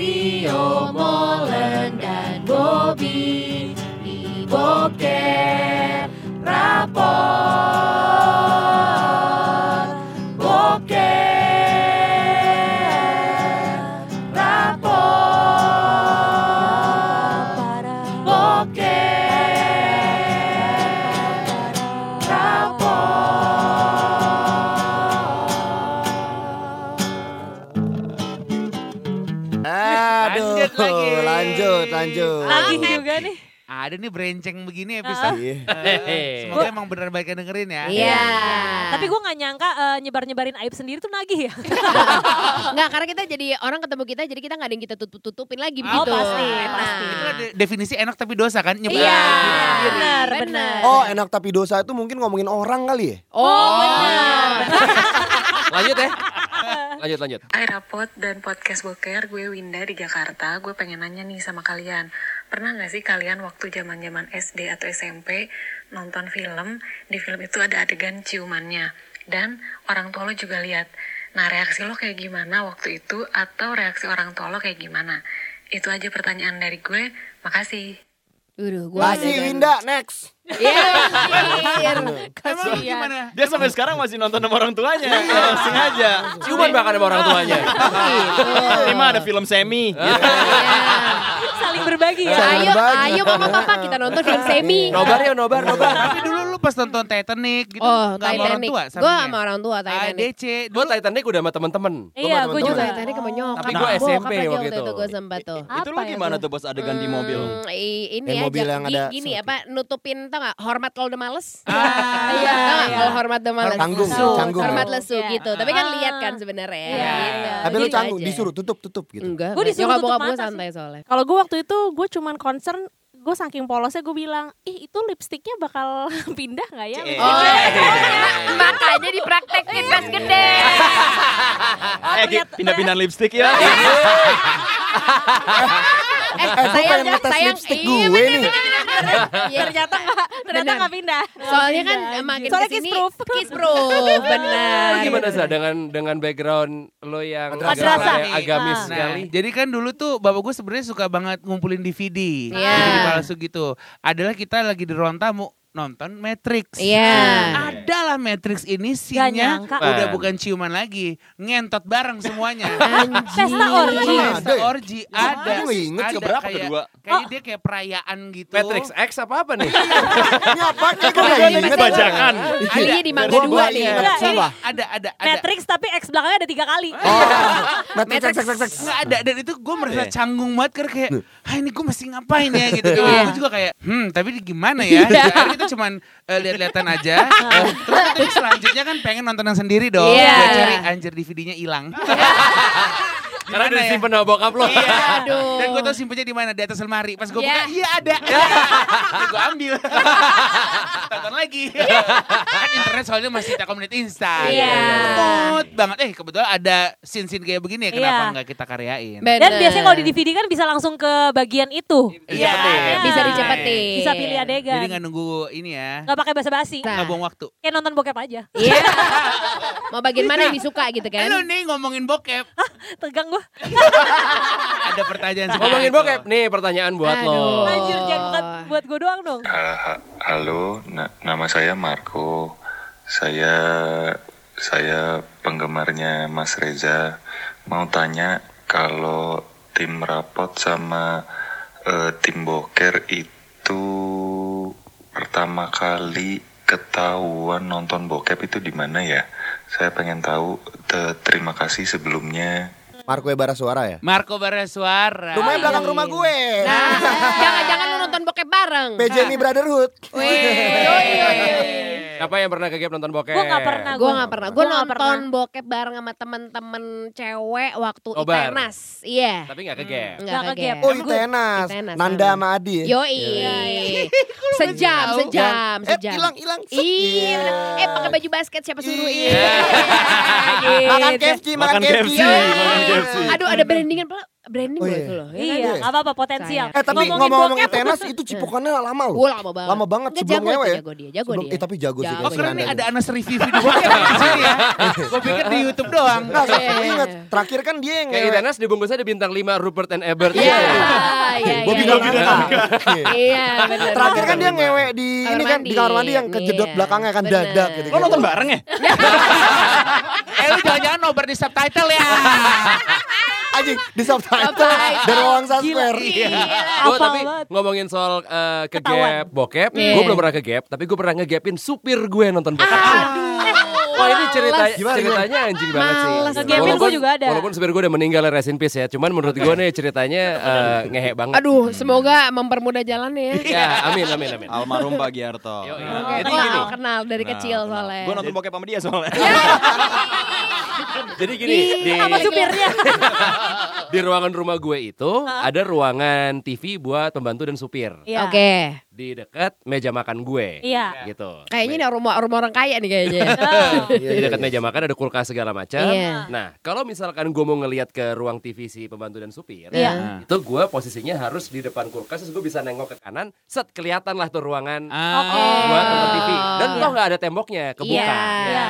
Rio Molen dan Bobby di Boker Nih berenceng begini episode. Iya. Eh, Semoga emang bener baik yang dengerin ya. Iya. Tapi gue gak nyangka eh, nyebar-nyebarin aib sendiri tuh nagih ya. Enggak, karena kita jadi orang ketemu kita jadi kita nggak ada yang kita tutup-tutupin lagi Oh, begitu. pasti, Nah. pasti. Itu kan de- definisi enak tapi dosa kan? Nyebar Iya. sendiri. Benar, Benar. benar. Oh, enak tapi dosa itu mungkin ngomongin orang kali ya? Oh, benar. Lanjut ya. Lanjut lanjut. Hai Rapot dan Podcast Boker, gue Winda di Jakarta. Gue pengen nanya nih sama kalian. Pernah gak sih kalian waktu zaman zaman SD atau SMP nonton film, di film itu ada adegan ciumannya. Dan orang tua lo juga lihat. Nah reaksi lo kayak gimana waktu itu atau reaksi orang tua lo kayak gimana? Itu aja pertanyaan dari gue. Makasih. Udah, gua Masih adegan- Winda, next. Iya, anjir. Emang gimana? Dia sampai sekarang masih nonton sama orang tuanya. Langsung aja. Ciuman bahkan sama orang tuanya. Ini mah ada film semi. Gitu. Saling berbagi ya. Ayo, berbagi. ayo mama papa kita nonton film semi. Nobar ya nobar nobar. Tapi pas nonton Titanic gitu Oh, nggak sama orang Titanic. tua Gue sama orang tua Titanic. ADC. Gue Titanic udah sama temen-temen. Iya, gue juga. Titanic sama nyokap. Tapi gua Bokap SMP waktu itu. Gue sempat tuh. Itu lu Apa ya gimana tuh bos adegan di mobil? Hmm, i- ini aja mobil yang gi- ada gini apa nutupin tau gak hormat kalau udah males Ah, iya gak kalau hormat udah males Canggung, hormat lesu Iya. gitu tapi kan Ah. lihat kan sebenarnya Iya. gitu. Tapi lu Gitu canggung, disuruh tutup-tutup gitu. enggak Gua disuruh tutup bokap gue santai soalnya Kalau gue waktu itu gue cuman concern gue saking polosnya gue bilang ih itu lipstiknya bakal pindah nggak ya? oh makanya dipraktekin pas gede Eh pindah-pindah lipstick ya. eh Eh, gue pengen ngetes sayang lipstick iya, gue bener, nih. bener, bener, bener. Iya. Ternyata nggak ternyata Bener. nggak pindah. soalnya kan makin pindah. soalnya ke sini kiss proof. kiss proof benar gimana sih dengan dengan background lo yang agamis Ah. sekali? Nah, jadi kan dulu tuh bapak gue sebenarnya suka banget ngumpulin DVD, Iya. DVD palsu gitu. Adalah kita lagi di ruang tamu nonton Matrix. Iya. Adalah Matrix ini sinnya nyangka. udah Man. bukan ciuman lagi, ngentot bareng semuanya. Pesta orgy. Pesta Ada ya? orgy ada. Gue inget Ada berapa kayak- kedua? Kayaknya dia kayak perayaan gitu. Matrix X apa apa nih? Ini apa? Kayak gue gak inget. Bajakan. Belinya di Mangga Dua nih. ingat. Ini. Ada ada ada. Matrix tapi X belakangnya ada tiga kali. Oh, Matrix, X, X, X. Nggak ada dan itu gue merasa Iya. canggung banget karena kayak ah ini gue mesti ngapain ya gitu Iya. gue juga kayak hmm tapi ini gimana ya Akhirnya kita cuman eh, lihat-lihatan aja. Eh, terus selanjutnya kan pengen nonton yang sendiri dong. Iya. Gua cari anjir DVD-nya hilang Karena udah ya? disimpan sama bokap lo. Iya. Aduh. Dan gue tau simpennya di mana di atas lemari. Pas gue Iya. buka, iya ada. gue ambil. Tonton lagi. kan internet soalnya masih Telkomnet instan. Iya. Remote banget. Eh kebetulan ada scene-scene kayak begini ya. Kenapa Iya. nggak kita karyain? Dan biasanya kalau di DVD kan bisa langsung ke bagian itu. Iya. Iya. Bisa dicepetin. Bisa pilih adegan. Jadi nggak nunggu ini ya. Nggak pakai basa-basi. Nah. Nggak buang waktu. Kayak nonton bokep aja. Iya. Mau bagian mana yang disuka gitu kan? Halo nih ngomongin bokep. Tegang gue. Ada pertanyaan Ngomongin bokep, nih pertanyaan buat lo. Aduh. Anjir jangan bukan buat gue doang dong. Ha- halo, na- nama saya Marco. Saya saya penggemarnya Mas Reza. Mau tanya kalau tim rapot sama eh, tim boker itu pertama kali ketahuan nonton bokep itu di mana ya? Saya pengen tahu. Te- terima kasih sebelumnya. Marco Ebara suara ya? Marco Barasuara. Rumahnya belakang rumah gue. Nah, jangan-jangan lu nonton bokep bareng. PJMI Brotherhood. Siapa yang pernah ke gap nonton bokep? Gue nggak pernah. Gue gak pernah. Gue nonton pernah. bokep bareng sama temen-temen cewek waktu Nobar. ITENAS. Iya. Tapi gak ke gap. Enggak Nggak ke ke gap. gap. Oh, Itenas. Itenas, Nanda sama. Adi ya? Yoi. Sejam, sejam, Eh, sejam. hilang, hilang. Set. Iya, Iya. eh pakai baju basket siapa suruh Iya. iya. Makan Gitu. KFC, makan. KFC, makan KFC. Aduh ada brandingan pula branding Oh, buat iya. lo. ya kan? Iya, apa-apa potensial. Eh tapi Ngomongin ngomong-ngomong tenas itu cipokannya lama loh. Gue lama banget. Lama banget sebelum jago ngewe ya. Jago dia, jago Sebelum- dia. eh, tapi jago sih Jago. Oh kalau keren nih ada gitu. Anas review video sini ya. Gue pikir di Youtube doang. Nggak, saya Iya. ingat terakhir kan dia yang Kayak di bungkusnya ada bintang 5 Rupert and Ebert. Iya, iya, Bobby iya. Iya, benar. Terakhir kan dia ngewe di ini kan di kamar mandi yang kejedot Iya, belakangnya kan dadak gitu. Lo nonton bareng ya? Eh lu jangan-jangan nobar di subtitle ya. Anjing. Di subtitle dan ruang sasper. Gue Hafal tapi ngomongin soal eh, ke Ketahuan. gap bokep, Iya. gue belum pernah ke gap, tapi gue pernah ngegapin supir gue nonton bokep. Wah ini cerita Gimana, ceritanya anjing banget sih. Males. Gue juga ada. Walaupun supir gue udah meninggal rest in peace ya, cuman menurut gue nih ceritanya eh, ngehe banget. Aduh, semoga mempermudah jalannya ya. Ya, amin amin amin. Almarhum Pak Giarto. Oke, Jadi wow, gini, kenal dari kecil soalnya. Gue nonton bokep sama dia soalnya. jadi gini di sama supirnya. di ruangan rumah gue itu ada ruangan TV buat pembantu dan supir Iya. Oke. Di dekat meja makan gue. Iya. Gitu. Kayaknya ini rumah rumah orang kaya nih kayaknya. Di dekat meja makan ada kulkas segala macam. Iya. Nah, kalau misalkan gue mau ngelihat ke ruang TV si pembantu dan supir, Iya. itu gue posisinya harus di depan kulkas, terus gue bisa nengok ke kanan, set kelihatan lah tuh ruangan Oke. buat nonton TV. Dan Iya. toh nggak ada temboknya, kebuka. Iya. Iya.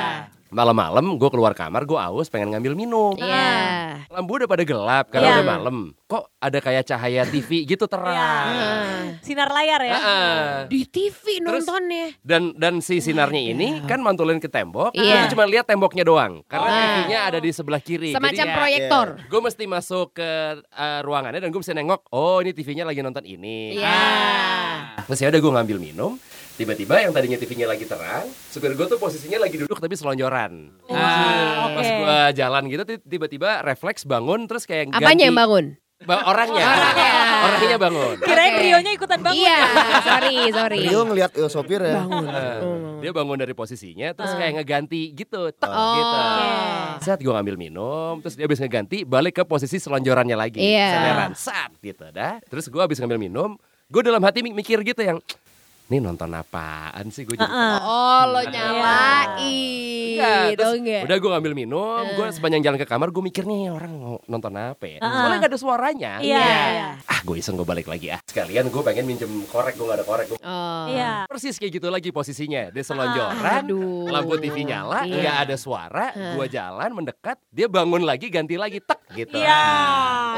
Malam-malam gue keluar kamar, gue aus pengen ngambil minum. Iya. Lampu udah pada gelap karena Iya. udah malam. Kok ada kayak cahaya TV gitu terang. Nah, Sinar layar ya. Heeh. Di TV Terus- nontonnya. Dan dan si sinarnya ini kan mantulin ke tembok, Iya. gue cuma lihat temboknya doang. Karena Oh. TV-nya ada di sebelah kiri. Semacam Jadi proyektor. gue mesti masuk ke uh, ruangannya dan gue bisa nengok, oh ini TV-nya lagi nonton ini. Iya. Terus ya udah gue ngambil minum. Tiba-tiba yang tadinya TV-nya lagi terang, supir gue tuh posisinya lagi duduk tapi selonjoran. Ah, Pas Oke. gue jalan gitu ti- tiba-tiba refleks bangun terus kayak ganti. Apanya yang bangun? Ba- orangnya. Orangnya bangun. Kirain Oke. Rionya ikutan bangun. Iya, sorry, sorry. Rio ngeliat eh, sopir ya. Eh, dia bangun dari posisinya terus kayak ngeganti gitu, tek Oh. gitu. Oke. Saat gue ngambil minum, terus dia habis ngeganti balik ke posisi selonjorannya lagi. Iya. Senderan, sat gitu dah. Terus gue habis ngambil minum, gue dalam hati mik- mikir gitu yang ini nonton apaan sih gue jadi Oh, lo nyalain. Enggak, terus Dong enggak? udah gue ngambil minum, gue sepanjang jalan ke kamar gue mikir nih orang mau nonton apa ya. Heeh. Soalnya gak ada suaranya. Iya. iya. Ah gue iseng gue balik lagi ah. Sekalian gue pengen minjem korek, gue gak ada korek. Gua- Oh. Iya. Persis kayak gitu lagi posisinya. Dia selonjoran, Aduh. lampu TV nyala, Iya. nggak ada suara. Gue jalan mendekat, dia bangun lagi, ganti lagi, tek gitu. Iya.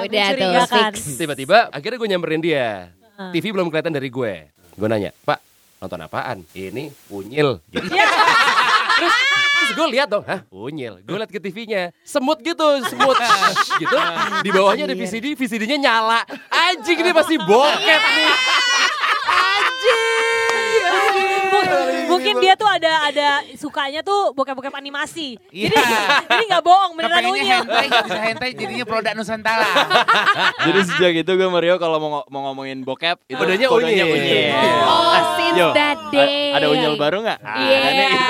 Udah tuh, mencurigakan. fix. Tiba-tiba akhirnya gue nyamperin dia. TV belum kelihatan dari gue. Gue nanya, Pak nonton apaan? Ini unyil. Gitu. terus terus gue lihat dong, hah unyil. Gue lihat ke TV-nya, semut gitu, semut Shh, gitu. Di bawahnya ada VCD, VCD-nya nyala. Anjing ini pasti bokep nih. Mungkin, dia tuh ada ada sukanya tuh bokep-bokep animasi. Iya. Jadi jadi nggak bohong beneran Kepengennya unyil. hentai, bisa hentai jadinya produk Nusantara. Jadi sejak itu gue Mario kalau mau mau ngomongin bokep itu Kodenya kodenya unyil. unyil. Oh, since Yo, that day. Ada unyil baru nggak? Ah, Iya. ada nih.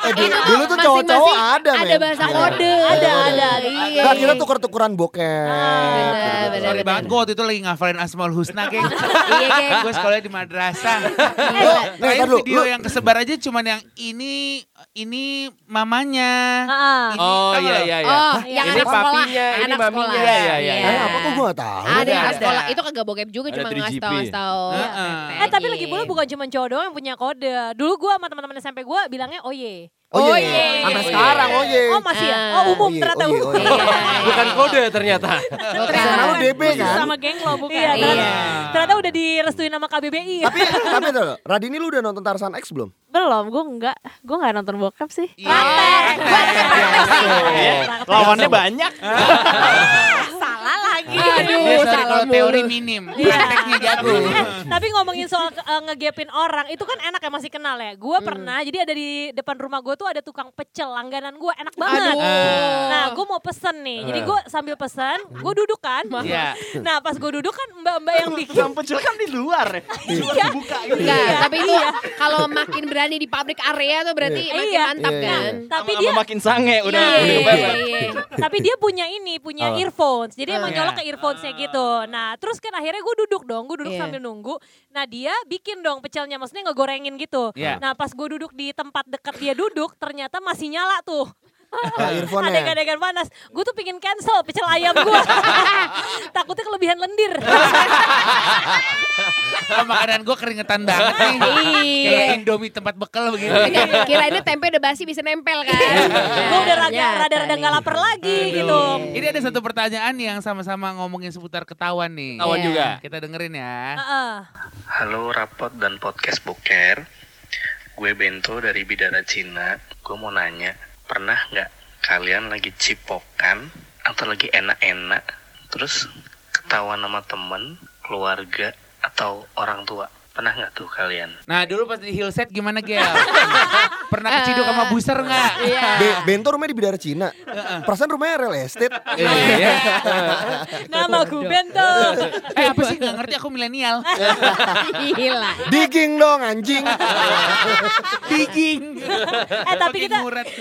Eh, dulu, Itu dulu tuh cowok-cowok ada, Ada men. bahasa Iya. kode. Ada, ada. Iya. Nah, kita tuker-tukeran bokep. bener, gitu-gitu. bener. Sorry banget gue waktu itu lagi ngafalin Asmaul Husna, geng. Iya, geng. gue sekolah di madrasah. Nih, Terakhir video Lu- yang kesebar aja cuman yang ini ini mamanya. Heeh. Ini, Oh tau iya iya iya. Oh, yang ini anak sekolah, papinya, ini anak maminya. Iya iya iya. Apa kok gue gak tahu? Ada yang Ada. sekolah. Itu kagak bokep juga, Ada cuma 3GP. ngasih tahu, ngasih tahu. Heeh. Eh tapi lagi pula bukan cuma cowok doang yang punya kode. Dulu gua sama teman-teman SMP gua bilangnya oye. Oh Oh, iya, iya. sampai Oh, iya. sekarang oh iya. Oh masih ya? Oh umum Oh, iya, ternyata oh, iya, umum. oh, iya. Iya. Bukan kode ternyata. Sana lu DB kan? Sama geng lo bukan. Iya, ternyata, ternyata udah direstuin sama KBBI. Tapi tapi tuh, Radini lu udah nonton Tarzan X belum? belum, gue enggak. Gue enggak nonton bokep sih. Iya. Lawannya banyak. Salah lagi. Aduh, Dia sorry salah kalau teori minim, Iya. prakteknya jago. Eh, tapi ngomongin soal uh, ngegapin orang itu kan enak ya masih kenal ya. Gue pernah jadi ada di depan rumah gue tuh ada tukang pecel langganan gue enak banget. Aduh. Mau pesen nih. Jadi gue sambil pesen, gue duduk kan. Iya. Nah pas gue duduk kan mbak-mbak yang bikin. Yang pecel kan di luar ya. Iya. Enggak, Iya, tapi itu iya. kalau makin berani di public area tuh berarti makin Iya. mantap Iya, kan. Tapi dia makin sange udah. Iya, iya, iya. tapi dia punya ini, punya Oh. earphones. Jadi emang nyolok ke earphonesnya gitu. Nah terus kan akhirnya gue duduk dong, gue duduk sambil nunggu. Nah dia bikin dong pecelnya, maksudnya ngegorengin gitu. Nah pas gue duduk di tempat dekat dia duduk, ternyata masih nyala tuh. Nah, earphone-nya. Adegan-adegan panas. Gue tuh pingin cancel pecel ayam gue. takutnya kelebihan lendir. Oh, makanan gue keringetan banget nih. Iya. Kayak Indomie tempat bekal begitu. Kira ini tempe udah basi bisa nempel kan. Gue udah raga- Ternyata rada-rada nggak lapar lagi gitu. Ini ada satu pertanyaan yang sama-sama ngomongin seputar ketahuan nih. Ketahuan Iya. juga. Kita dengerin ya. Heeh. Halo Rapot dan Podcast Boker Gue Bento dari Bidara Cina Gue mau nanya Pernah nggak kalian lagi cipokan Atau lagi enak-enak Terus ketahuan sama temen Keluarga Atau orang tua Pernah nggak tuh kalian? Nah dulu pas di Hillset gimana Gel? Pernah keciduk sama buser nggak? Iya. Be- Bento rumahnya di Bidara Cina. Perasaan rumahnya real estate. Iya. Nama gue Bento. Eh apa sih nggak ngerti aku milenial. Gila. Digging dong anjing. Digging. Eh tapi kita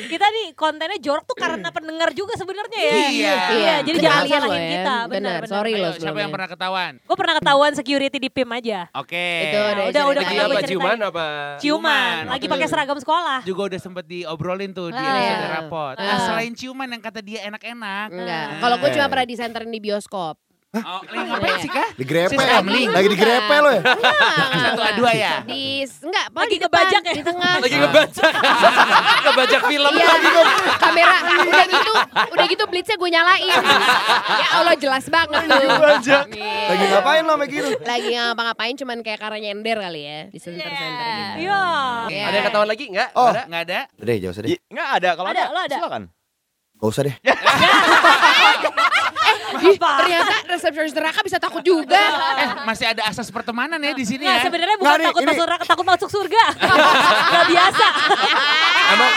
kita nih kontennya jorok tuh karena pendengar juga sebenarnya ya. Iya. Iya, jadi jangan Kalian salahin ya. kita. Benar, sorry loh siapa yang pernah ketahuan? Gue pernah ketahuan security di PIM aja. Oke. Itu udah udah udah. Ciuman apa? Ciuman. lagi pakai seragam sekolah. Juga udah sempet diobrolin tuh di Ah. episode Iya. rapot. Ah. Nah, selain ciuman yang kata dia enak-enak. Enggak. Nah. Kalau gue cuma pernah disenterin di bioskop. Oh, lagi ngapain sih kah? Digrepe. Sistemling. Lagi digrepe lo ya. Satu A dua ya? Di enggak, Lagi lagi di depan, ngebajak ya? di tengah. Lagi ngebajak. ngebajak film. Iya, kamera udah gitu, udah gitu blitznya gue nyalain. Allah jelas banget tuh. Nih. Lagi ngapain lo kayak gitu? Lagi ngapa-ngapain cuman kayak karena nyender kali ya di center-center gitu. Iya. Iya. Ada yang ketahuan lagi enggak? Oh. Ada? Nggak ada? Udah jauh usah deh. I- Nggak ada, kalau Ada, ada, lo ada? silakan. Gak usah deh. Ih, ternyata resepsionis neraka bisa takut juga. Eh, masih ada asas pertemanan ya di sini Nggak, ya? sebenarnya bukan Nggak, takut ini- masuk neraka, takut masuk surga. Gak biasa. Emang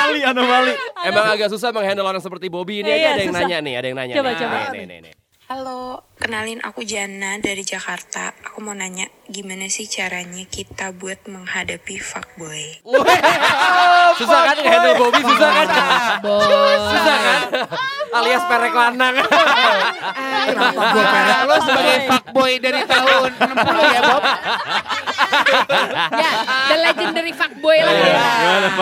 Anomali, anomali. emang agak susah menghandle orang seperti Bobby ini Iya, ada yang susah. nanya nih, ada yang nanya. Coba, nih. coba. Nih, nih, nih. Halo, kenalin aku Jana dari Jakarta. Aku mau nanya, gimana sih caranya kita buat menghadapi fuckboy? Susah kan ngehandle Bobby susah kan? Susah kan? Alias perek lanang. Nah, lo sebagai fuckboy dari tahun 60 ya Bob? ya, the legendary fuckboy lah ya.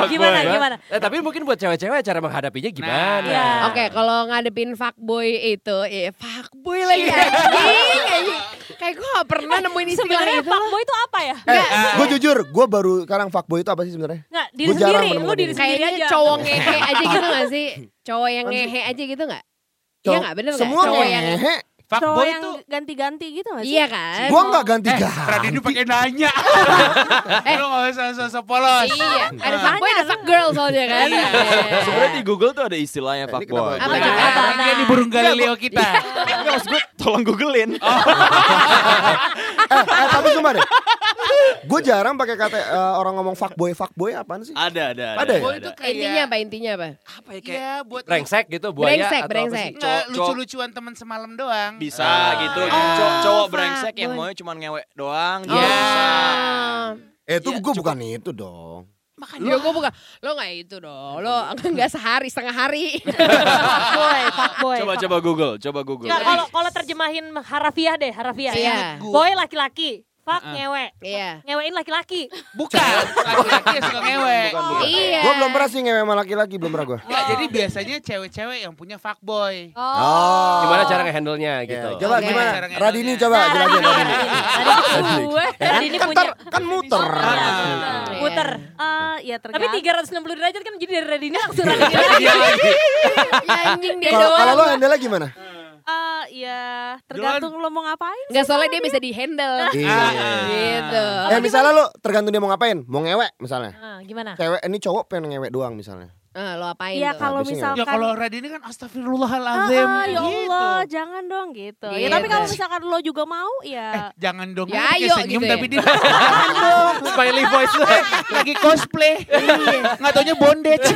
Gimana, gimana? Eh, tapi mungkin buat cewek-cewek cara menghadapinya gimana? Iya. Oke, kalau ngadepin fuckboy itu, ya fuckboy lagi anjing, anjing. Kayak gue gak pernah nemuin istilah Sebenarnya itu. fuckboy itu apa ya? Eh, gue jujur, gue baru sekarang fuckboy itu apa sih sebenarnya? Nggak, diri Gua sendiri. Lu diri sendiri Kayaknya aja. cowok ngehe aja gitu gak sih? Cowok yang ngehe aja gitu gak? Iya gak? Bener gak? Semua Cowok ngehe. Cowok Fuckboy yang itu ganti-ganti gitu gak sih? Iya kan? Gue gak ganti Eh. Radini pakai nanya. Lo gak usah sosok polos. Iya, ada fuckboy ada fuck girl soalnya kan. Iya. Sebenarnya di Google tuh ada istilahnya fuckboy. Apa Nah? Apa? ini di burung Galileo kita. Enggak maksud gue tolong googlein. eh, eh, tapi cuma deh. Gue jarang pakai kata eh, orang ngomong fuckboy, fuckboy apaan sih? Ada, ada, Ada ya? Boy itu kayak Intinya apa? Intinya apa? apa ya kayak buat Brengsek gitu buaya Brengsek, atau apa brengsek. lucu-lucuan teman semalam doang. Bisa Ah. gitu. Oh, Cowok, cowok fuckboy. brengsek yang maunya cuma ngewek doang. Iya. juga bisa. Eh, itu gue bukan itu dong. Lo gue bukan, lo gak itu dong, lo gak sehari, setengah hari. Fuckboy, fuckboy. Coba coba Google, coba Google. Kalau kalau terjemahin harafiah deh, harafiah. Iya. Boy laki-laki, fuck ngewe. Iya. Ngewein laki-laki. Bukan, laki-laki yang suka ngewe. Iya. Gue belum pernah sih ngewe sama laki-laki, belum pernah gue. Enggak, jadi biasanya cewek-cewek yang punya fuckboy. Oh. Gimana cara ngehandle-nya Ya, gitu? Coba Oke. gimana? Radini coba Nah, jelasin Radini. Tadi gue. Tadi ini Kan punya. ntar- kan muter. Iya. Muter. Eh, ya Tapi tergantung. 360 derajat kan jadi dari Radini langsung Radini. Lagi. Ya, anjing dia Kalau kalau lo doang. handle gimana? Ya tergantung lo mau ngapain. Gak soalnya dia bisa di handle. Iya. Gitu. Eh misalnya lo tergantung dia mau ngapain, mau ngewek misalnya. Ah, gimana? Cewek ini cowok pengen ngewek doang misalnya. Ah, lo apain Ya tuh? kalau Habisnya misalkan Ya kalau Radini kan Ah, astagfirullahaladzim. ah, ya gitu. Allah, jangan dong gitu. Ya, Gitu. tapi kalau misalkan lo juga mau ya Jangan dong, Ya, pakai ayo senyum gitu ya. tapi dia jangan dong. Smiley voice lu. Lagi cosplay. Nggak taunya bondage.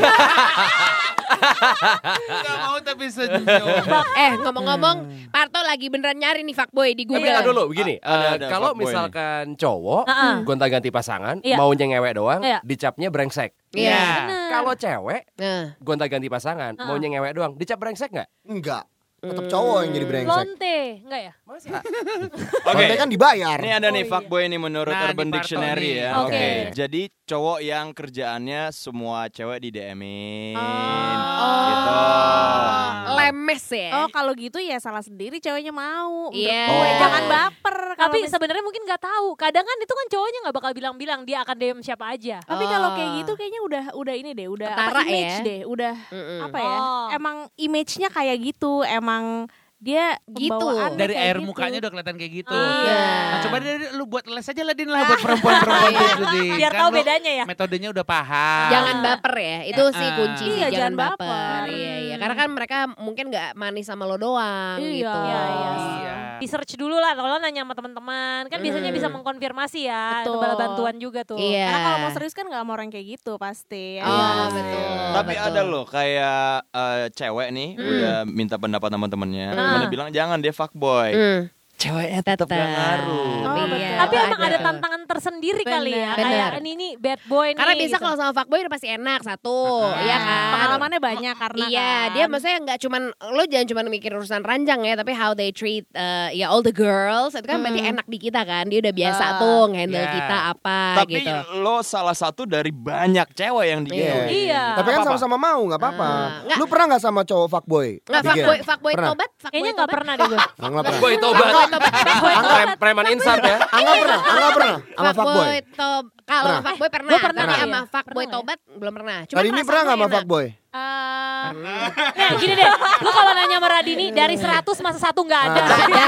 Gak mau tapi senyum. Eh ngomong-ngomong, Parto lagi beneran nyari nih fuckboy di Tapi Google. ntar dulu begini, eh, ada kalau fuckboy misalkan cowok Heeh. gonta-ganti pasangan, Iya. maunya ngewek doang, Iya. dicapnya brengsek. Iya. Kalau cewek Nah. gonta-ganti pasangan, Heeh. maunya ngewek doang, dicap brengsek nggak? Enggak. Tetap cowok yang jadi brengsek. Lonte, enggak ya? Oke. Lonte kan dibayar. Ini ada nih Oh, iya. fuckboy nih menurut Nah, Urban Dictionary nih. ya. Oke. Oke. Jadi cowok yang kerjaannya semua cewek di DM-in. Oh. Gitu. Lemes ya. Oh kalau gitu ya salah sendiri ceweknya mau. Iya. gue. Oh. Jangan baper. Tapi mis- sebenarnya mungkin nggak tahu. Kadang kan itu kan cowoknya nggak bakal bilang-bilang dia akan DM siapa aja. tapi kalau kayak Oh. gitu kayaknya udah udah ini deh, udah Ketara apa image ya. deh, udah Mm-mm. apa ya? Oh. Emang image-nya kayak gitu, emang mang dia Gitu. Dari air gitu. mukanya udah kelihatan kayak gitu. Iya. Nah, coba deh lu buat les aja lah Din lah buat perempuan-perempuan Iya. gitu Din. Biar Kan tahu bedanya ya. Metodenya udah paham. Jangan baper ya, itu sih Ah. kunci sih, Iya, jangan jangan baper. baper. Iya, iya. Karena kan mereka mungkin nggak manis sama lo doang Iya. gitu. Iya, iya. Iya. Di search dulu lah kalau nanya sama teman-teman. Kan biasanya Mm. bisa mengkonfirmasi ya. Betul. Itu bala bantuan juga tuh. Iya. Karena kalau mau serius kan nggak mau orang kayak gitu pasti. ya Oh, kan? betul. Tapi betul. ada loh kayak eh, cewek nih Hmm. udah minta pendapat sama temennya. Hmm. Temennya bilang jangan dia fuckboy. Hmm. Ceweknya tetap gak ngaruh. Oh, betul. Iya, Tapi emang ada tantangan tersendiri kali ya. Bener. Kayak Bener. ini nih bad boy nih. Karena biasa gitu. kalau sama fuckboy udah pasti enak satu, iya kan? Pengalamannya banyak karena Iya, kan. dia maksudnya nggak cuman lo jangan cuma mikir urusan ranjang ya, tapi how they treat uh, ya all the girls itu kan berarti enak di kita kan. Dia udah biasa Ah, tuh handle iya. kita apa Tapi gitu. lo salah satu dari banyak cewek yang Iya. digituin. Iya. Tapi kan Apa-apa? sama-sama mau, nggak apa-apa. Ah, nggak. Lu pernah nggak sama cowok fuckboy? Bigen? fuckboy, fuckboy tobat, fuckboy Kayaknya nggak tobat. pernah deh gue. Pernah. Fuckboy tobat. Prem- preman insap ya. Angga pernah, Angga pernah sama fuckboy. Kalau fuckboy pernah, Gua pernah, tapi sama fuckboy tobat belum pernah. Cuma Kali ini pernah nggak sama fuckboy? Eh, Nah gini deh, lu kalau nanya sama Radini dari 100 masa satu nggak ada. Ada.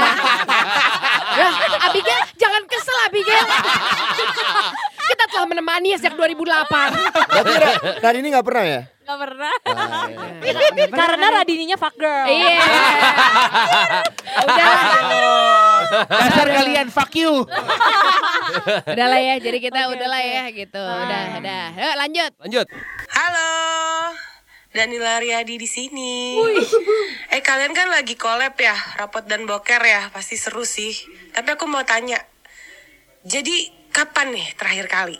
ya, Abigail, jangan kesel Abigail. Kita telah menemani sejak 2008. Berarti Ra- Radini ini nggak pernah ya? Nggak pernah. Karena Radininya fuck girl. Iya. Udah, Dasar kalian fuck you. udah lah ya. Jadi kita udah lah ya gitu. Udah, udah. Yuk lanjut. Lanjut. Halo, Danila Riyadi di sini. Eh kalian kan lagi collab ya, rapot dan boker ya, pasti seru sih. Tapi aku mau tanya, jadi kapan nih terakhir kali?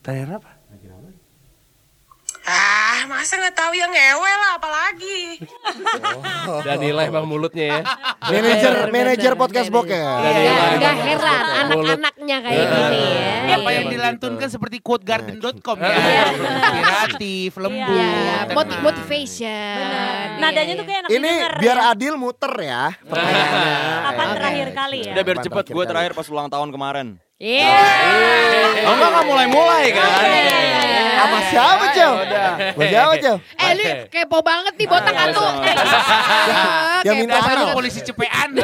Terakhir apa? Ah, masa nggak tahu yang ngewe lah, apalagi. Danila emang mulutnya ya. Manajer Bener, manajer bener, podcast boker. Iya, iya. heran anak-anaknya kayak gini ya. Apa yang dilantunkan seperti quotegarden.com ya. Inspiratif, lembut. Iya, iya. tenang. Moti- motivation. Benar. Iya, Nadanya iya. tuh kayak enak Ini didengar biar ya. adil muter ya. Kapan terakhir kali ya? Udah biar cepet, terakhir gue terakhir pas ulang tahun kemarin. Iya. Oh enggak, enggak mulai-mulai kan? Sama siapa, Cel? Sama siapa, Cel? Eh lu kepo banget nih botak Iya, atu. Yang minta lu polisi cepean.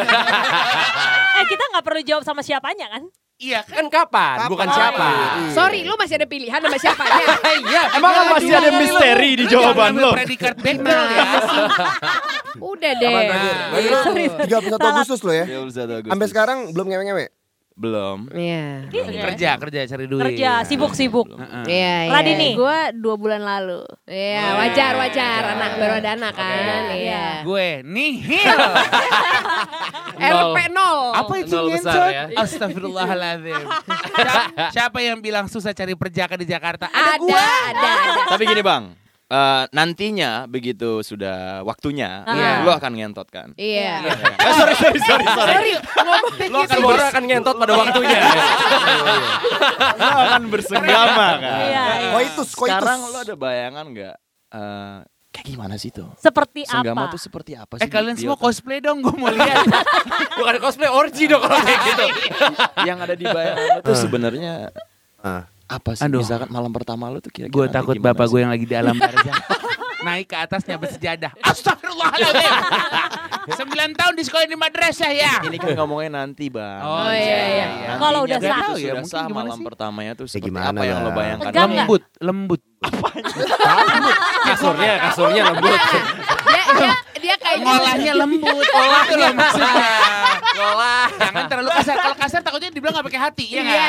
Eh kita nggak perlu jawab sama siapanya kan? Iya kan? Kan kapan? Bukan siapa. Sorry, lu masih ada pilihan sama siapanya. Iya. Emang kan masih ada misteri di jawaban lo? Predikat bekel ya. Udah Kapan deh. lu 31 Agustus lo ya? Ya. Sampai sekarang belum ngewe-ngewe? Belum. Iya. Kerja, kerja cari duit. Kerja, sibuk-sibuk. Heeh. Iya, iya. Radini. Gue dua bulan lalu. Iya, wajar, wajar. Anak baru ada anak kan. Iya. Gue nihil. RP 0. Apa itu Nol besar ya. Astagfirullahaladzim. siapa, siapa yang bilang susah cari perjaka di Jakarta? Ada, Ada, gua. ada, ada. Tapi gini bang, eh, nantinya begitu sudah waktunya, Iya. lo akan ngentot kan? Iya. Eh, sorry, sorry, sorry, sorry. Sorry, Lo akan baru akan ngentot pada waktunya. lo akan bersenggama kan? Iya, iya. Koitus, koitus. Sekarang lo ada bayangan nggak? eh, kayak gimana sih tuh? Seperti Senggama apa? tuh seperti apa sih? Eh kalian semua cosplay dong, gue mau lihat. Bukan cosplay orgy dong kalau kayak gitu. yang ada di bayangan lo tuh sebenarnya Ah. Apa sih? Aduh. Misalkan malam pertama lo tuh kira-kira gue takut bapak gue yang lagi di alam barzah. Naik ke atasnya bersejadah. Astagfirullahaladzim. Sembilan tahun di sekolah di madrasah ya. Ini kan ngomongnya nanti bang. Oh, iya, iya. Nantinya Kalau udah sah. Tahu ya, sudah mungkin sah gimana malam sih? pertamanya tuh seperti gimana, apa yang lo bayangkan? Nggak? Lembut, lembut. Kasurnya, kasurnya lembut. Dia, dia, dia kayaknya Ngolahnya lembut. Olah itu loh maksudnya. Ngolah. Jangan terlalu kasar, kalau kasar takutnya dibilang gak pakai hati, ya? Iya.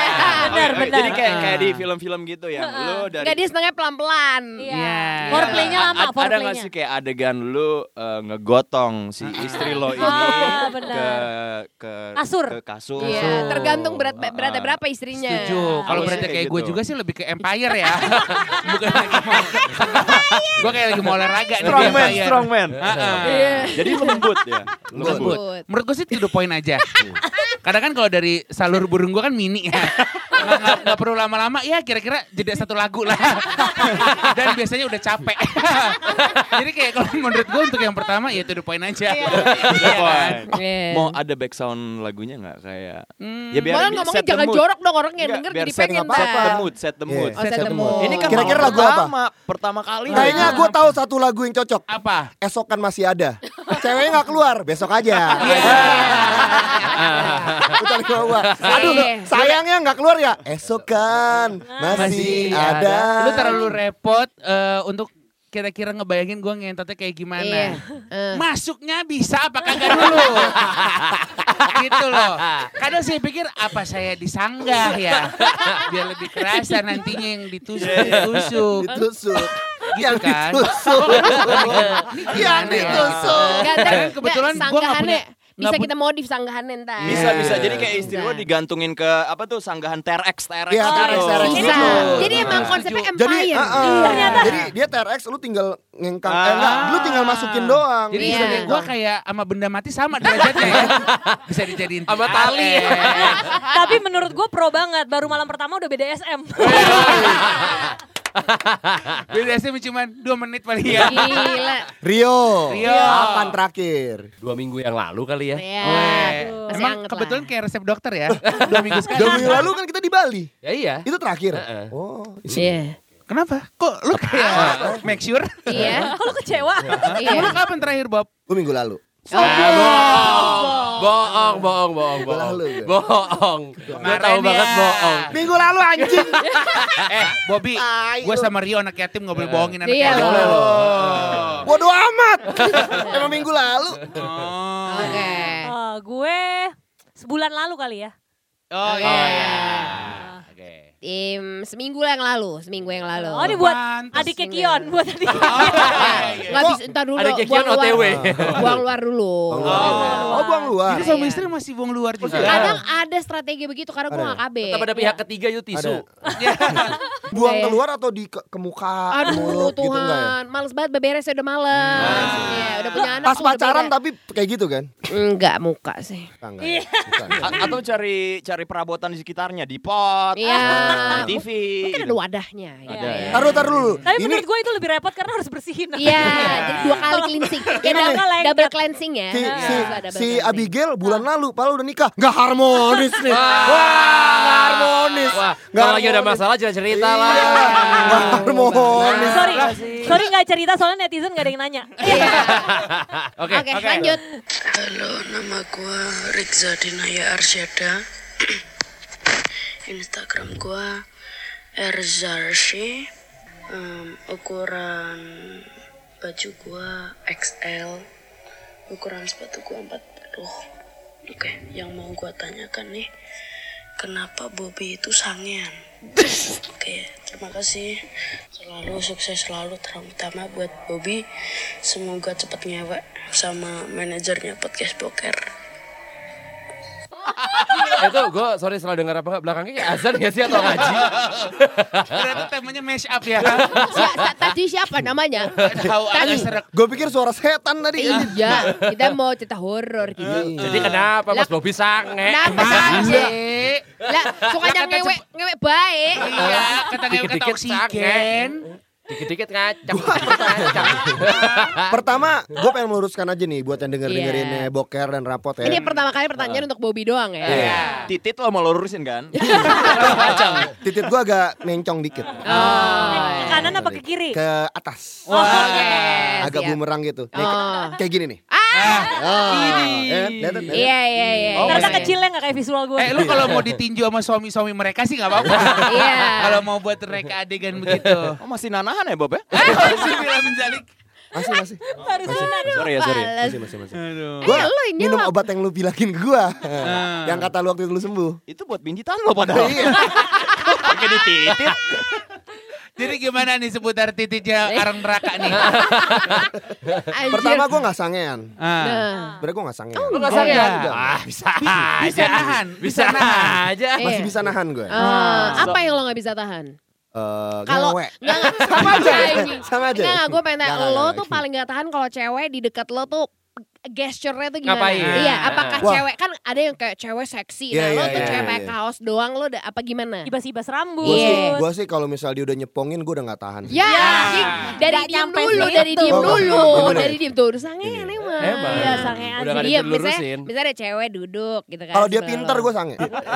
Benar, benar. Jadi kayak kayak di film-film gitu ya. Lu dari Enggak dia senengnya pelan-pelan. Iya. Iya. Foreplaynya lama, a- Ada nggak foreplaynya. sih kayak adegan lu eh, ngegotong si istri lo ini Ah, ke ke Kasur. ke kasur. Iya, tergantung berat Ah, beratnya ah. berapa istrinya. Setuju. Kalau beratnya kayak kayak gue gitu. juga sih lebih ke Empire ya. Bukan. Gue kayak lagi mau olahraga nih Strongman, strongman. Heeh. Iya. Jadi lembut ya. Lembut. Lembut. Menurut gue sih to the point aja. Kadang kan kalau dari salur burung gue kan mini ya. Nggak, perlu lama-lama ya kira-kira jeda satu lagu lah. Dan biasanya udah capek. Jadi kayak kalau menurut gue untuk yang pertama ya to the point aja. Iya kan? Iya. Mau ada background lagunya nggak kayak? Hmm. Ya biar Malah ngomongnya set jangan mood. jorok dong orang yang denger biar jadi set pengen Set the mood, set the Iya. mood. Oh, set the mood. Ini kan Kira-kira lagu apa? pertama, pertama kali. Kayaknya gue tahu satu lagu yang cocok. Apa? Esokan masih ada. Ceweknya nggak keluar, besok aja. Putar ke gua. Aduh, Iya. sayangnya nggak keluar ya. Esokan masih ada. Lu terlalu repot eh, untuk kira-kira ngebayangin gue ngentotnya kayak gimana. Iya. Eh. Masuknya bisa apa kagak dulu? gitu loh. Kadang saya pikir apa saya disanggah ya. Biar lebih kerasa nantinya yang ditusuk. ditusuk. ditusuk. Gitu yang kan. ditusuk. yang ya? ditusuk. Ntar- kebetulan nggak sanggahannya punya- Bisa kita modif sanggahannya ntar. Bisa Iya. bisa. Jadi kayak istri lo Bisa. digantungin ke apa tuh sanggahan TRX TRX. Iya, gitu. TRX, TRX Bisa. gitu. Jadi emang Setuju. konsepnya Jadi, empire. ah, ah. Ternyata. jadi dia TRX lu tinggal ngengkang, eh, Ah. enggak, lu tinggal masukin doang. Jadi Iya. gue kayak sama benda mati sama derajatnya ya. Bisa dijadiin Sama tali. Tapi menurut gue pro banget. Baru malam pertama udah BDSM. BDSM cuma 2 menit paling ya. Gila. Rio, Rio. kapan terakhir? Dua minggu yang lalu kali ya. Ya. Weh. masih Emang kebetulan lah. kayak resep dokter ya. Dua minggu sekali. Dua minggu lalu kan kita di Bali. Ya iya. Itu terakhir. Heeh. Oh, Iya. Kenapa? Kok lu kayak make sure? Iya. Kalau kecewa. Iya. Lu kapan terakhir Bob? gue minggu lalu. Bohong, bohong, bohong, bohong, bohong. Bohong. Gue Kemarin tahu banget bohong. Minggu lalu anjing. Eh, Bobby, gue sama Rio anak yatim gak boleh bohongin anak Iya, yatim. boleh Oh. Bodoh amat. Emang minggu lalu. Oh. Oke. Eh, gue sebulan lalu kali ya. Oh Oh, iya. iya. Oke. Tim seminggu yang lalu, seminggu yang lalu. Oh ini buat adiknya Kion, buat adiknya. Oh, iya, iya. Nggak bisa, ntar dulu. Kekian luar. OTW. Buang luar dulu. Buang luar. Oh, buang luar. Jadi suami Iya. istri masih buang luar juga. Kadang ada strategi begitu karena gue gak KB. Tetap ada pihak ketiga itu tisu. Buang Iya. keluar atau di ke, ke muka, Aduh mulut gitu enggak ya? Tuhan, males banget beberes udah males. Iya, udah punya anak. Pas pacaran tapi kayak gitu kan? Enggak muka sih. Ah, enggak ya? Bukan. A- atau cari cari perabotan di sekitarnya di pot, Iya. Di TV. Mungkin ada wadahnya. Ada ya. ya. Taruh taruh dulu. Tapi Ini menurut gue itu lebih repot karena harus bersihin. Iya, jadi dua kali cleansing. Ya, Ini double, double cleansing ya. si, si, si. Abigail bulan lalu, padahal udah nikah, nggak harmonis nih. Wah, nggak harmonis. Wah, kalau lagi ada masalah cerita cerita Iya, lah. Nggak harmonis. Sorry, sorry nggak cerita soalnya netizen nggak ada yang nanya. Iya. Oke. Oke, lanjut. Halo, nama gua Rizza Dinaya Arsyada. Instagram gua Erzarshi. Em, ukuran baju gua XL. Ukuran sepatu gua 40. Oke, yang mau gua tanyakan nih, kenapa Bobby itu sangean? Oke, terima kasih. Selalu sukses selalu terutama buat Bobby. Semoga cepat ngewek sama manajernya podcast boker. Itu gue sorry salah dengar apa nggak belakangnya kayak azan gak sih atau ngaji? Ternyata temanya mash up ya. Tadi siapa namanya? Tahu agak serak. Gue pikir suara setan tadi. Iya, kita mau cerita horor gitu. Jadi kenapa Mas Bobi sange? Kenapa sih? Lah, sukanya ngewek, ngewek baik. Iya, kata ngewek kata oksigen. Dikit-dikit ngacang. Pertama, gue pengen meluruskan aja nih buat yang denger dengerin Iya. boker dan rapot ya. Ini pertama kali pertanyaan untuk Bobby doang ya. Iya. Titit lo mau lurusin kan? Titit gue agak mencong dikit Oh. Ke kanan apa ke kiri? ke atas. Oke. agak siap. bumerang gitu. Nih, Oh. kayak gini nih. Ah, Oh, ya, lihat, lihat. iya iya iya. Oh, Ternyata masih- kecilnya nggak kayak visual gue. Eh lu kalau mau ditinju sama suami-suami mereka sih nggak apa-apa. Iya. Kalau mau buat mereka adegan begitu. Oh masih nanahan ya Bob ya? Masih bilang menjalik. Masih masih. Baru sunat. Sorry ya, sorry. Masih masih masih. Aduh. Gua Eh, minum obat yang lu bilangin ke gua. Ah. yang kata lu waktu itu lu sembuh. Itu buat pinjitan lo padahal. Iya. Pakai dititit. Jadi gimana nih seputar titiknya arang neraka nih? Pertama gua nggak sangean. Ah. Nah. Sebenernya gua nggak sangean. Oh, sangean? iya. Ah, bisa, bisa nahan, bisa nahan. aja. Masih bisa nahan gue. Eh, apa yang lo gak bisa tahan? Eh, Kalau nggak Sama aja. Sama aja. Nggak, gue pengen tanya, lo tuh paling gak tahan kalau cewek di dekat lo tuh gesture-nya tuh gimana? Ngapain? Iya, apakah Wah. cewek kan ada yang kayak cewek seksi, Iya, nah lo iya, tuh iya, cewek iya, pakai iya. kaos doang lo udah apa gimana? Ibas-ibas rambut. Gue sih, Iya. gua sih kalau misal dia udah nyepongin gue udah nggak tahan. Ya, anjing. dari Nggak diem dulu, situ. dari diem Oh, dulu, dari diem tuh udah sangean emang. Emang. Iya, sangean Udah Iya, misalnya, misalnya ada cewek duduk gitu kan. Kalau dia pinter gue sange.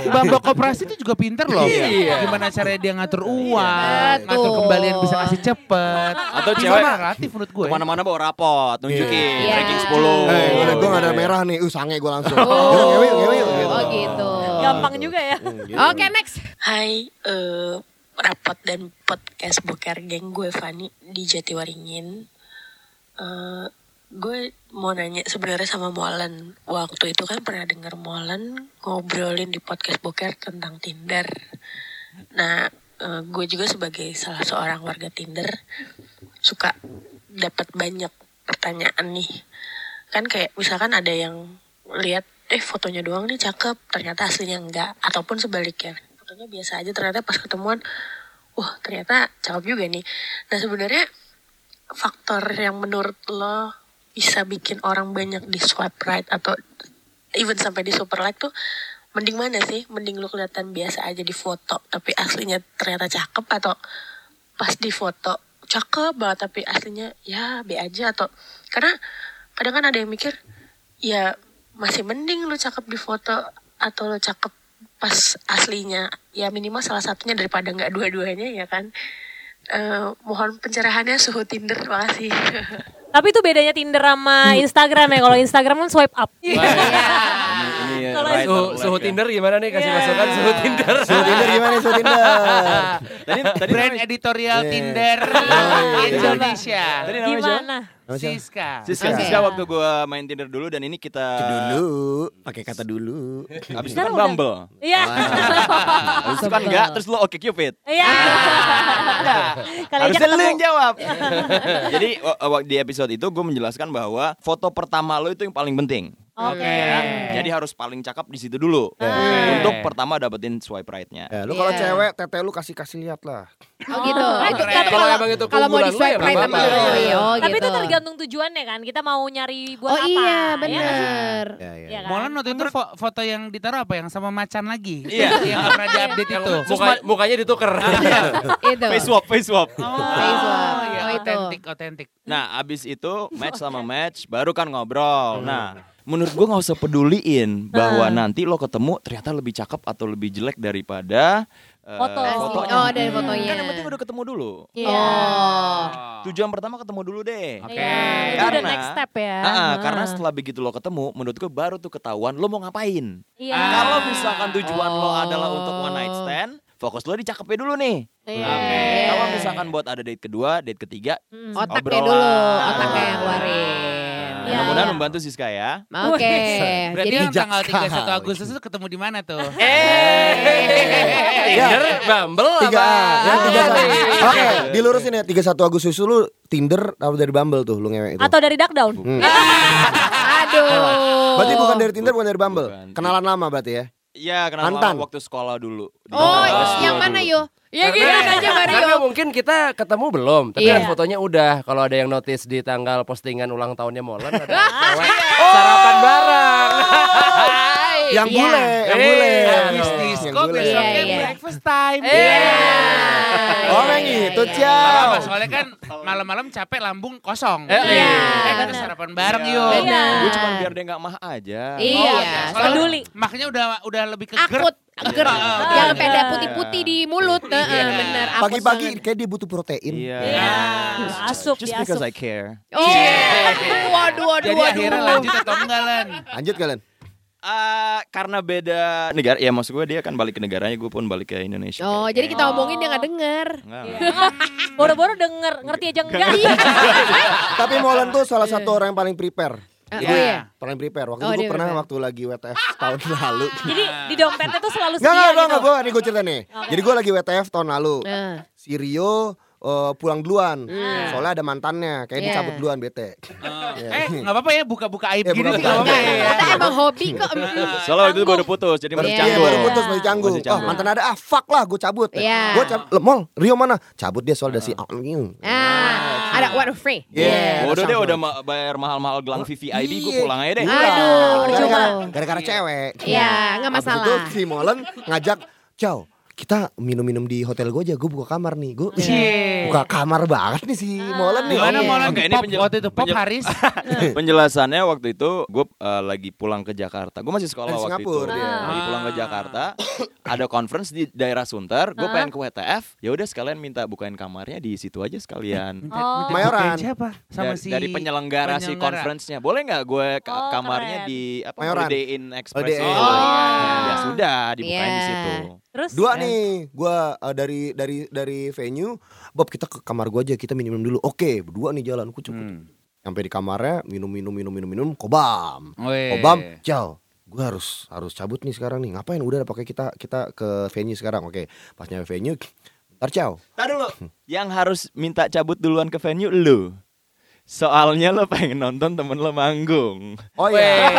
Bambang koperasi itu juga pinter loh. Iya. Gimana caranya dia ngatur uang, Betul. ngatur kembalian bisa ngasih cepet. Atau cewek relatif menurut gue. Ke mana-mana bawa rapot, nunjukin Iya. ranking 10. Eh, Iya. gue gak ada merah nih, uh sange gue langsung. Oh, ngewe, ngewe, yuk, gitu. oh gitu. Gampang juga ya. Hmm, gitu. Oke next. Hai, eh rapot dan podcast boker geng gue Fani di Jatiwaringin. Eh gue mau nanya sebenarnya sama Molen. Waktu itu kan pernah denger Molen ngobrolin di podcast boker tentang Tinder. Nah, eh, gue juga sebagai salah seorang warga Tinder suka dapat banyak pertanyaan nih. Kan kayak misalkan ada yang lihat eh fotonya doang nih cakep, ternyata aslinya enggak ataupun sebaliknya. Fotonya biasa aja ternyata pas ketemuan wah ternyata cakep juga nih. Nah sebenarnya faktor yang menurut lo bisa bikin orang banyak di swipe right atau even sampai di super like tuh mending mana sih? Mending lo kelihatan biasa aja di foto tapi aslinya ternyata cakep atau pas di foto cakep banget tapi aslinya ya B aja atau karena kadang kan ada yang mikir ya masih mending lu cakep di foto atau lu cakep pas aslinya ya minimal salah satunya daripada nggak dua-duanya ya kan Eh, mohon pencerahannya suhu Tinder makasih Tapi itu bedanya Tinder sama Instagram ya. Kalau Instagram kan swipe up. Ini Kalau right Suhu, ya. Tinder gimana nih? Kasih Iya. masukan suhu Tinder. Suhu Tinder gimana suhu Tinder? Tadi tadi Brand namanya- editorial Iya. Tinder iya. Indonesia. Tadi namanya siapa? Gimana? Siska. Siska, Oke. Siska waktu gue main Tinder dulu dan ini kita Dulu, pakai kata dulu. Habis itu Sekarang kan. Bumble. Iya. Habis itu kan enggak, terus lo oke Cupid. Iya. Aja Harusnya lu yang jawab. Jadi di episode itu gue menjelaskan bahwa foto pertama lo itu yang paling penting. Oke. Ya. Jadi harus paling cakep di situ dulu. Untuk pertama dapetin swipe right-nya. Ya, lu kalau Iya. cewek tete lu kasih kasih lihat lah. Oh gitu. Oh, Kalau kalau emang itu kalau mau di swipe ya right apa-apa. lo, iya, oh Tapi gitu. itu tergantung tujuannya kan. Kita mau nyari buat Oh apa. iya ya kan? bener. Ya, ya. Iya kan? Molan waktu itu fo- foto yang ditaruh apa yang sama macan lagi? Iya. yang pernah diupdate itu. Muka- mukanya ditukar. Itu. Face swap, face swap. Oh, Face swap. iya, Oh, itu. otentik, otentik. Nah, abis itu match sama match, baru kan ngobrol. Nah, menurut gua nggak usah peduliin bahwa nanti lo ketemu ternyata lebih cakep atau lebih jelek daripada eh, Foto. fotonya. Oh dari fotonya. Kan yang penting udah ketemu dulu. Iya. Oh. Tujuan pertama ketemu dulu deh. Oke. Iya, itu udah Karena- next step ya. Ah, Ah. karena setelah begitu lo ketemu, menurut gue baru tuh ketahuan lo mau ngapain. Iya. Kalau misalkan tujuan lo Oh. adalah untuk one night stand, fokus lo di cakepnya dulu nih. Iya. Kalau misalkan buat ada date kedua, date ketiga, Hmm. Otaknya Obrolan. dulu, otaknya yang keluarin. Iya, mudah-mudahan iya. membantu Siska ya. Oke. Berarti Jadi tanggal Jakarta. 31 Agustus itu ketemu di mana tuh? Tinder, Bumble Tiga, apa? ya. Oke, dilurusin ya. 31 Agustus lu Tinder atau dari Bumble tuh lu ngewek itu? Atau dari duck down. Hmm. aduh. Berarti bukan dari Tinder, bukan dari Bumble. Bukan. Kenalan lama berarti ya. Iya, kenal Mantan. lama waktu sekolah dulu. Di Oh, kelas yang mana yo? Ya gitu aja Karena Mario. mungkin kita ketemu belum, tapi Iya. kan fotonya udah. Kalau ada yang notice di tanggal postingan ulang tahunnya Molan ada cewek sarapan bareng. Yang Iya. bule, yang Eh, bule. Habis Yang disco bule. besoknya Iya, iya. breakfast time. Iya. Oh, yang itu, Ciao. soalnya kan malam-malam capek lambung kosong. Iya. Eh, kita sarapan bareng Iya. yuk. Gue cuma biar dia nggak mah aja. Iya. Soalnya Peduli. Makanya udah udah lebih ke Akut, ger, Iya. yang peda putih-putih di mulut, Heeh, bener. akut Pagi-pagi kayak dia butuh protein. Iya. Iya. Asup, Just because I care. Oh, waduh, waduh, Jadi waduh. akhirnya lanjut atau enggak Lan? Lanjut kalian. Ah, karena beda negara, ya maksud gue dia kan balik ke negaranya, gue pun balik ke Indonesia. Oh, jadi kita omongin dia nggak denger. Enggak, Iya. enggak. Boro-boro denger, ngerti aja enggak. Tapi Molen tuh salah satu orang yang paling prepare. Ah, Iya. oh iya. Paling prepare. Waktu Oh, itu gue pernah prepare. waktu lagi WTF tahun lalu. Jadi di dompetnya tuh selalu Enggak, sedia enggak, gitu. enggak, gue nih gue cerita nih. Jadi gue lagi WTF tahun lalu. Nah. Si Rio eh, pulang duluan. Soalnya ada mantannya, kayak Iya. dicabut duluan bete. Eh, nggak apa-apa ya buka-buka aib Eh, gini sih buka-buka nggak apa-apa ya. Emang hobi kok. Soalnya waktu itu baru putus, jadi masih Iya. Iya, canggung. baru putus masih canggung. Masih Oh, mantan ada, ah fuck lah gue cabut. Iya. Gue cabut, Mol, Rio mana? Cabut dia soal ada si Ah, ada what free. Iya. Udah deh udah ma- bayar mahal-mahal gelang VVIP, gue Iya. pulang aja deh. Iya. Aduh. Gara-gara gara-gara cewek. Iya, nggak Habis masalah. itu si Molen ngajak, "Ciao, kita minum-minum di hotel gue aja, gue buka kamar nih." Gue Cie. buka kamar banget nih si Molen nih. Gimana Oke, ini pop penjel- waktu itu pop Haris? Penjelasannya waktu itu gue eh, lagi pulang ke Jakarta. Gue masih sekolah Dari waktu Singapura itu. dia. Lagi pulang ke Jakarta. ada conference di daerah Sunter. Gue pengen ke WTF. Ya udah sekalian minta bukain kamarnya di situ aja sekalian. Oh. Mayoran. Siapa? Sama si dari penyelenggara, si penyelenggara. conference-nya. Boleh nggak gue ka- Oh, kamarnya keren. di apa Mayoran. Holiday Inn Express? Inn. Oh. Ya sudah, dibukain di Iya. situ. Terus Dua nih, gue dari dari dari venue, Bob kita ke kamar gue aja, kita minum dulu. Oke, berdua nih jalan, ku cepet. Hmm. Sampai di kamarnya, minum minum minum minum minum, kobam. Weh. Kobam, ciao. Gue harus harus cabut nih sekarang nih. Ngapain? Udah pakai kita kita ke venue sekarang. Oke, pas nyampe venue, ntar ciao. Tadi dulu. Yang harus minta cabut duluan ke venue lu. Soalnya lo pengen nonton temen lo manggung. Oh iya.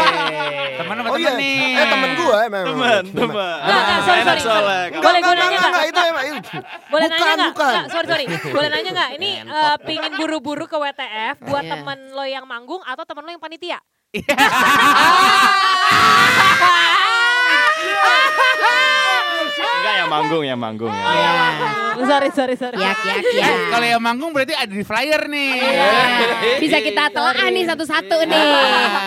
Teman apa Oh teman iya. nih? Eh temen gue memang. Temen, temen. Enggak, enggak, sorry, sorry, soalnya. Boleh gue Enggak, nanya enggak, enggak? enggak, itu emang itu. Boleh bukan, nanya nggak? bukan. Nggak, sorry sorry. Boleh nanya nggak? Ini eh, pingin buru-buru ke WTF buat Iya. temen lo yang manggung atau temen lo yang panitia? Enggak ya manggung ya manggung ya. Ya. sorry sorry sorry. Yak, yak, yak. Kalau yang manggung berarti ada di flyer nih. Iya. Bisa kita telah nih satu-satu nih.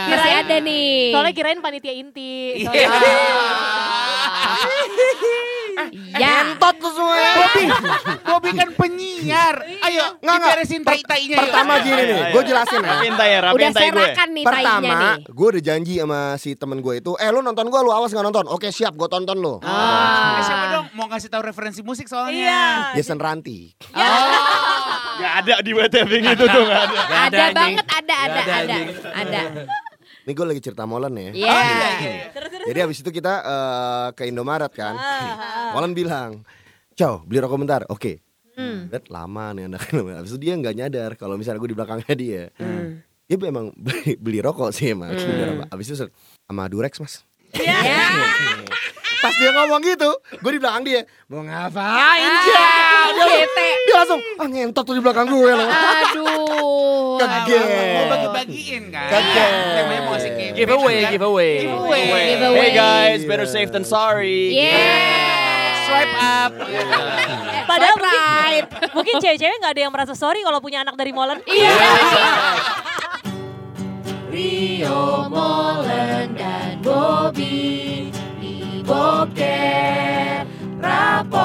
Masih ada nih. Soalnya kirain panitia inti. Iya. Sorry. Ya. Tot tuh semuanya. Bobby, Bobby kan penyiar. Ayo, Nggak, nggak. diberesin tai-tainya yuk. Pertama gini nih, Ayo, gue ayo. jelasin ya. Rapin ya, rapin Udah tai gue. serakan nih tainya Pertama, gue udah janji sama si temen gue itu, eh lu nonton gue, lu awas nggak nonton. Oke siap, gue tonton lu. Ah. Eh, siapa dong mau ngasih tahu referensi musik Iya. soalnya. Jason Ranti. Gak ada di WTF gitu tuh gak ada. Ada banget, ada, ada, ada, ada. Ini gue lagi cerita Molen ya. Iya. Jadi habis itu kita eh, ke Indomaret kan. Molen bilang, Ciao, beli rokok bentar. Oke. Lihat lama nih anak. Habis itu dia nggak nyadar kalau misalnya gue di belakangnya dia. Dia memang beli, beli rokok sih emang. Habis itu sama Durex mas. Pas dia ngomong gitu, gue di belakang dia. Mau ngapain? Cia? Dia, dia langsung, ah ngentot tuh di belakang gue loh. Aduh. Kaget. Mau bagi-bagiin kan. Kaget. Mau gift. Giveaway, giveaway. Giveaway. Giveaway. Hey guys, better safe than sorry. Yeah. Swipe up. Padahal Swipe right. mungkin, mungkin cewek-cewek nggak ada yang merasa sorry kalau punya anak dari Molen. Iya. Rio Molen dan Bobby Rapoque, Rapoque.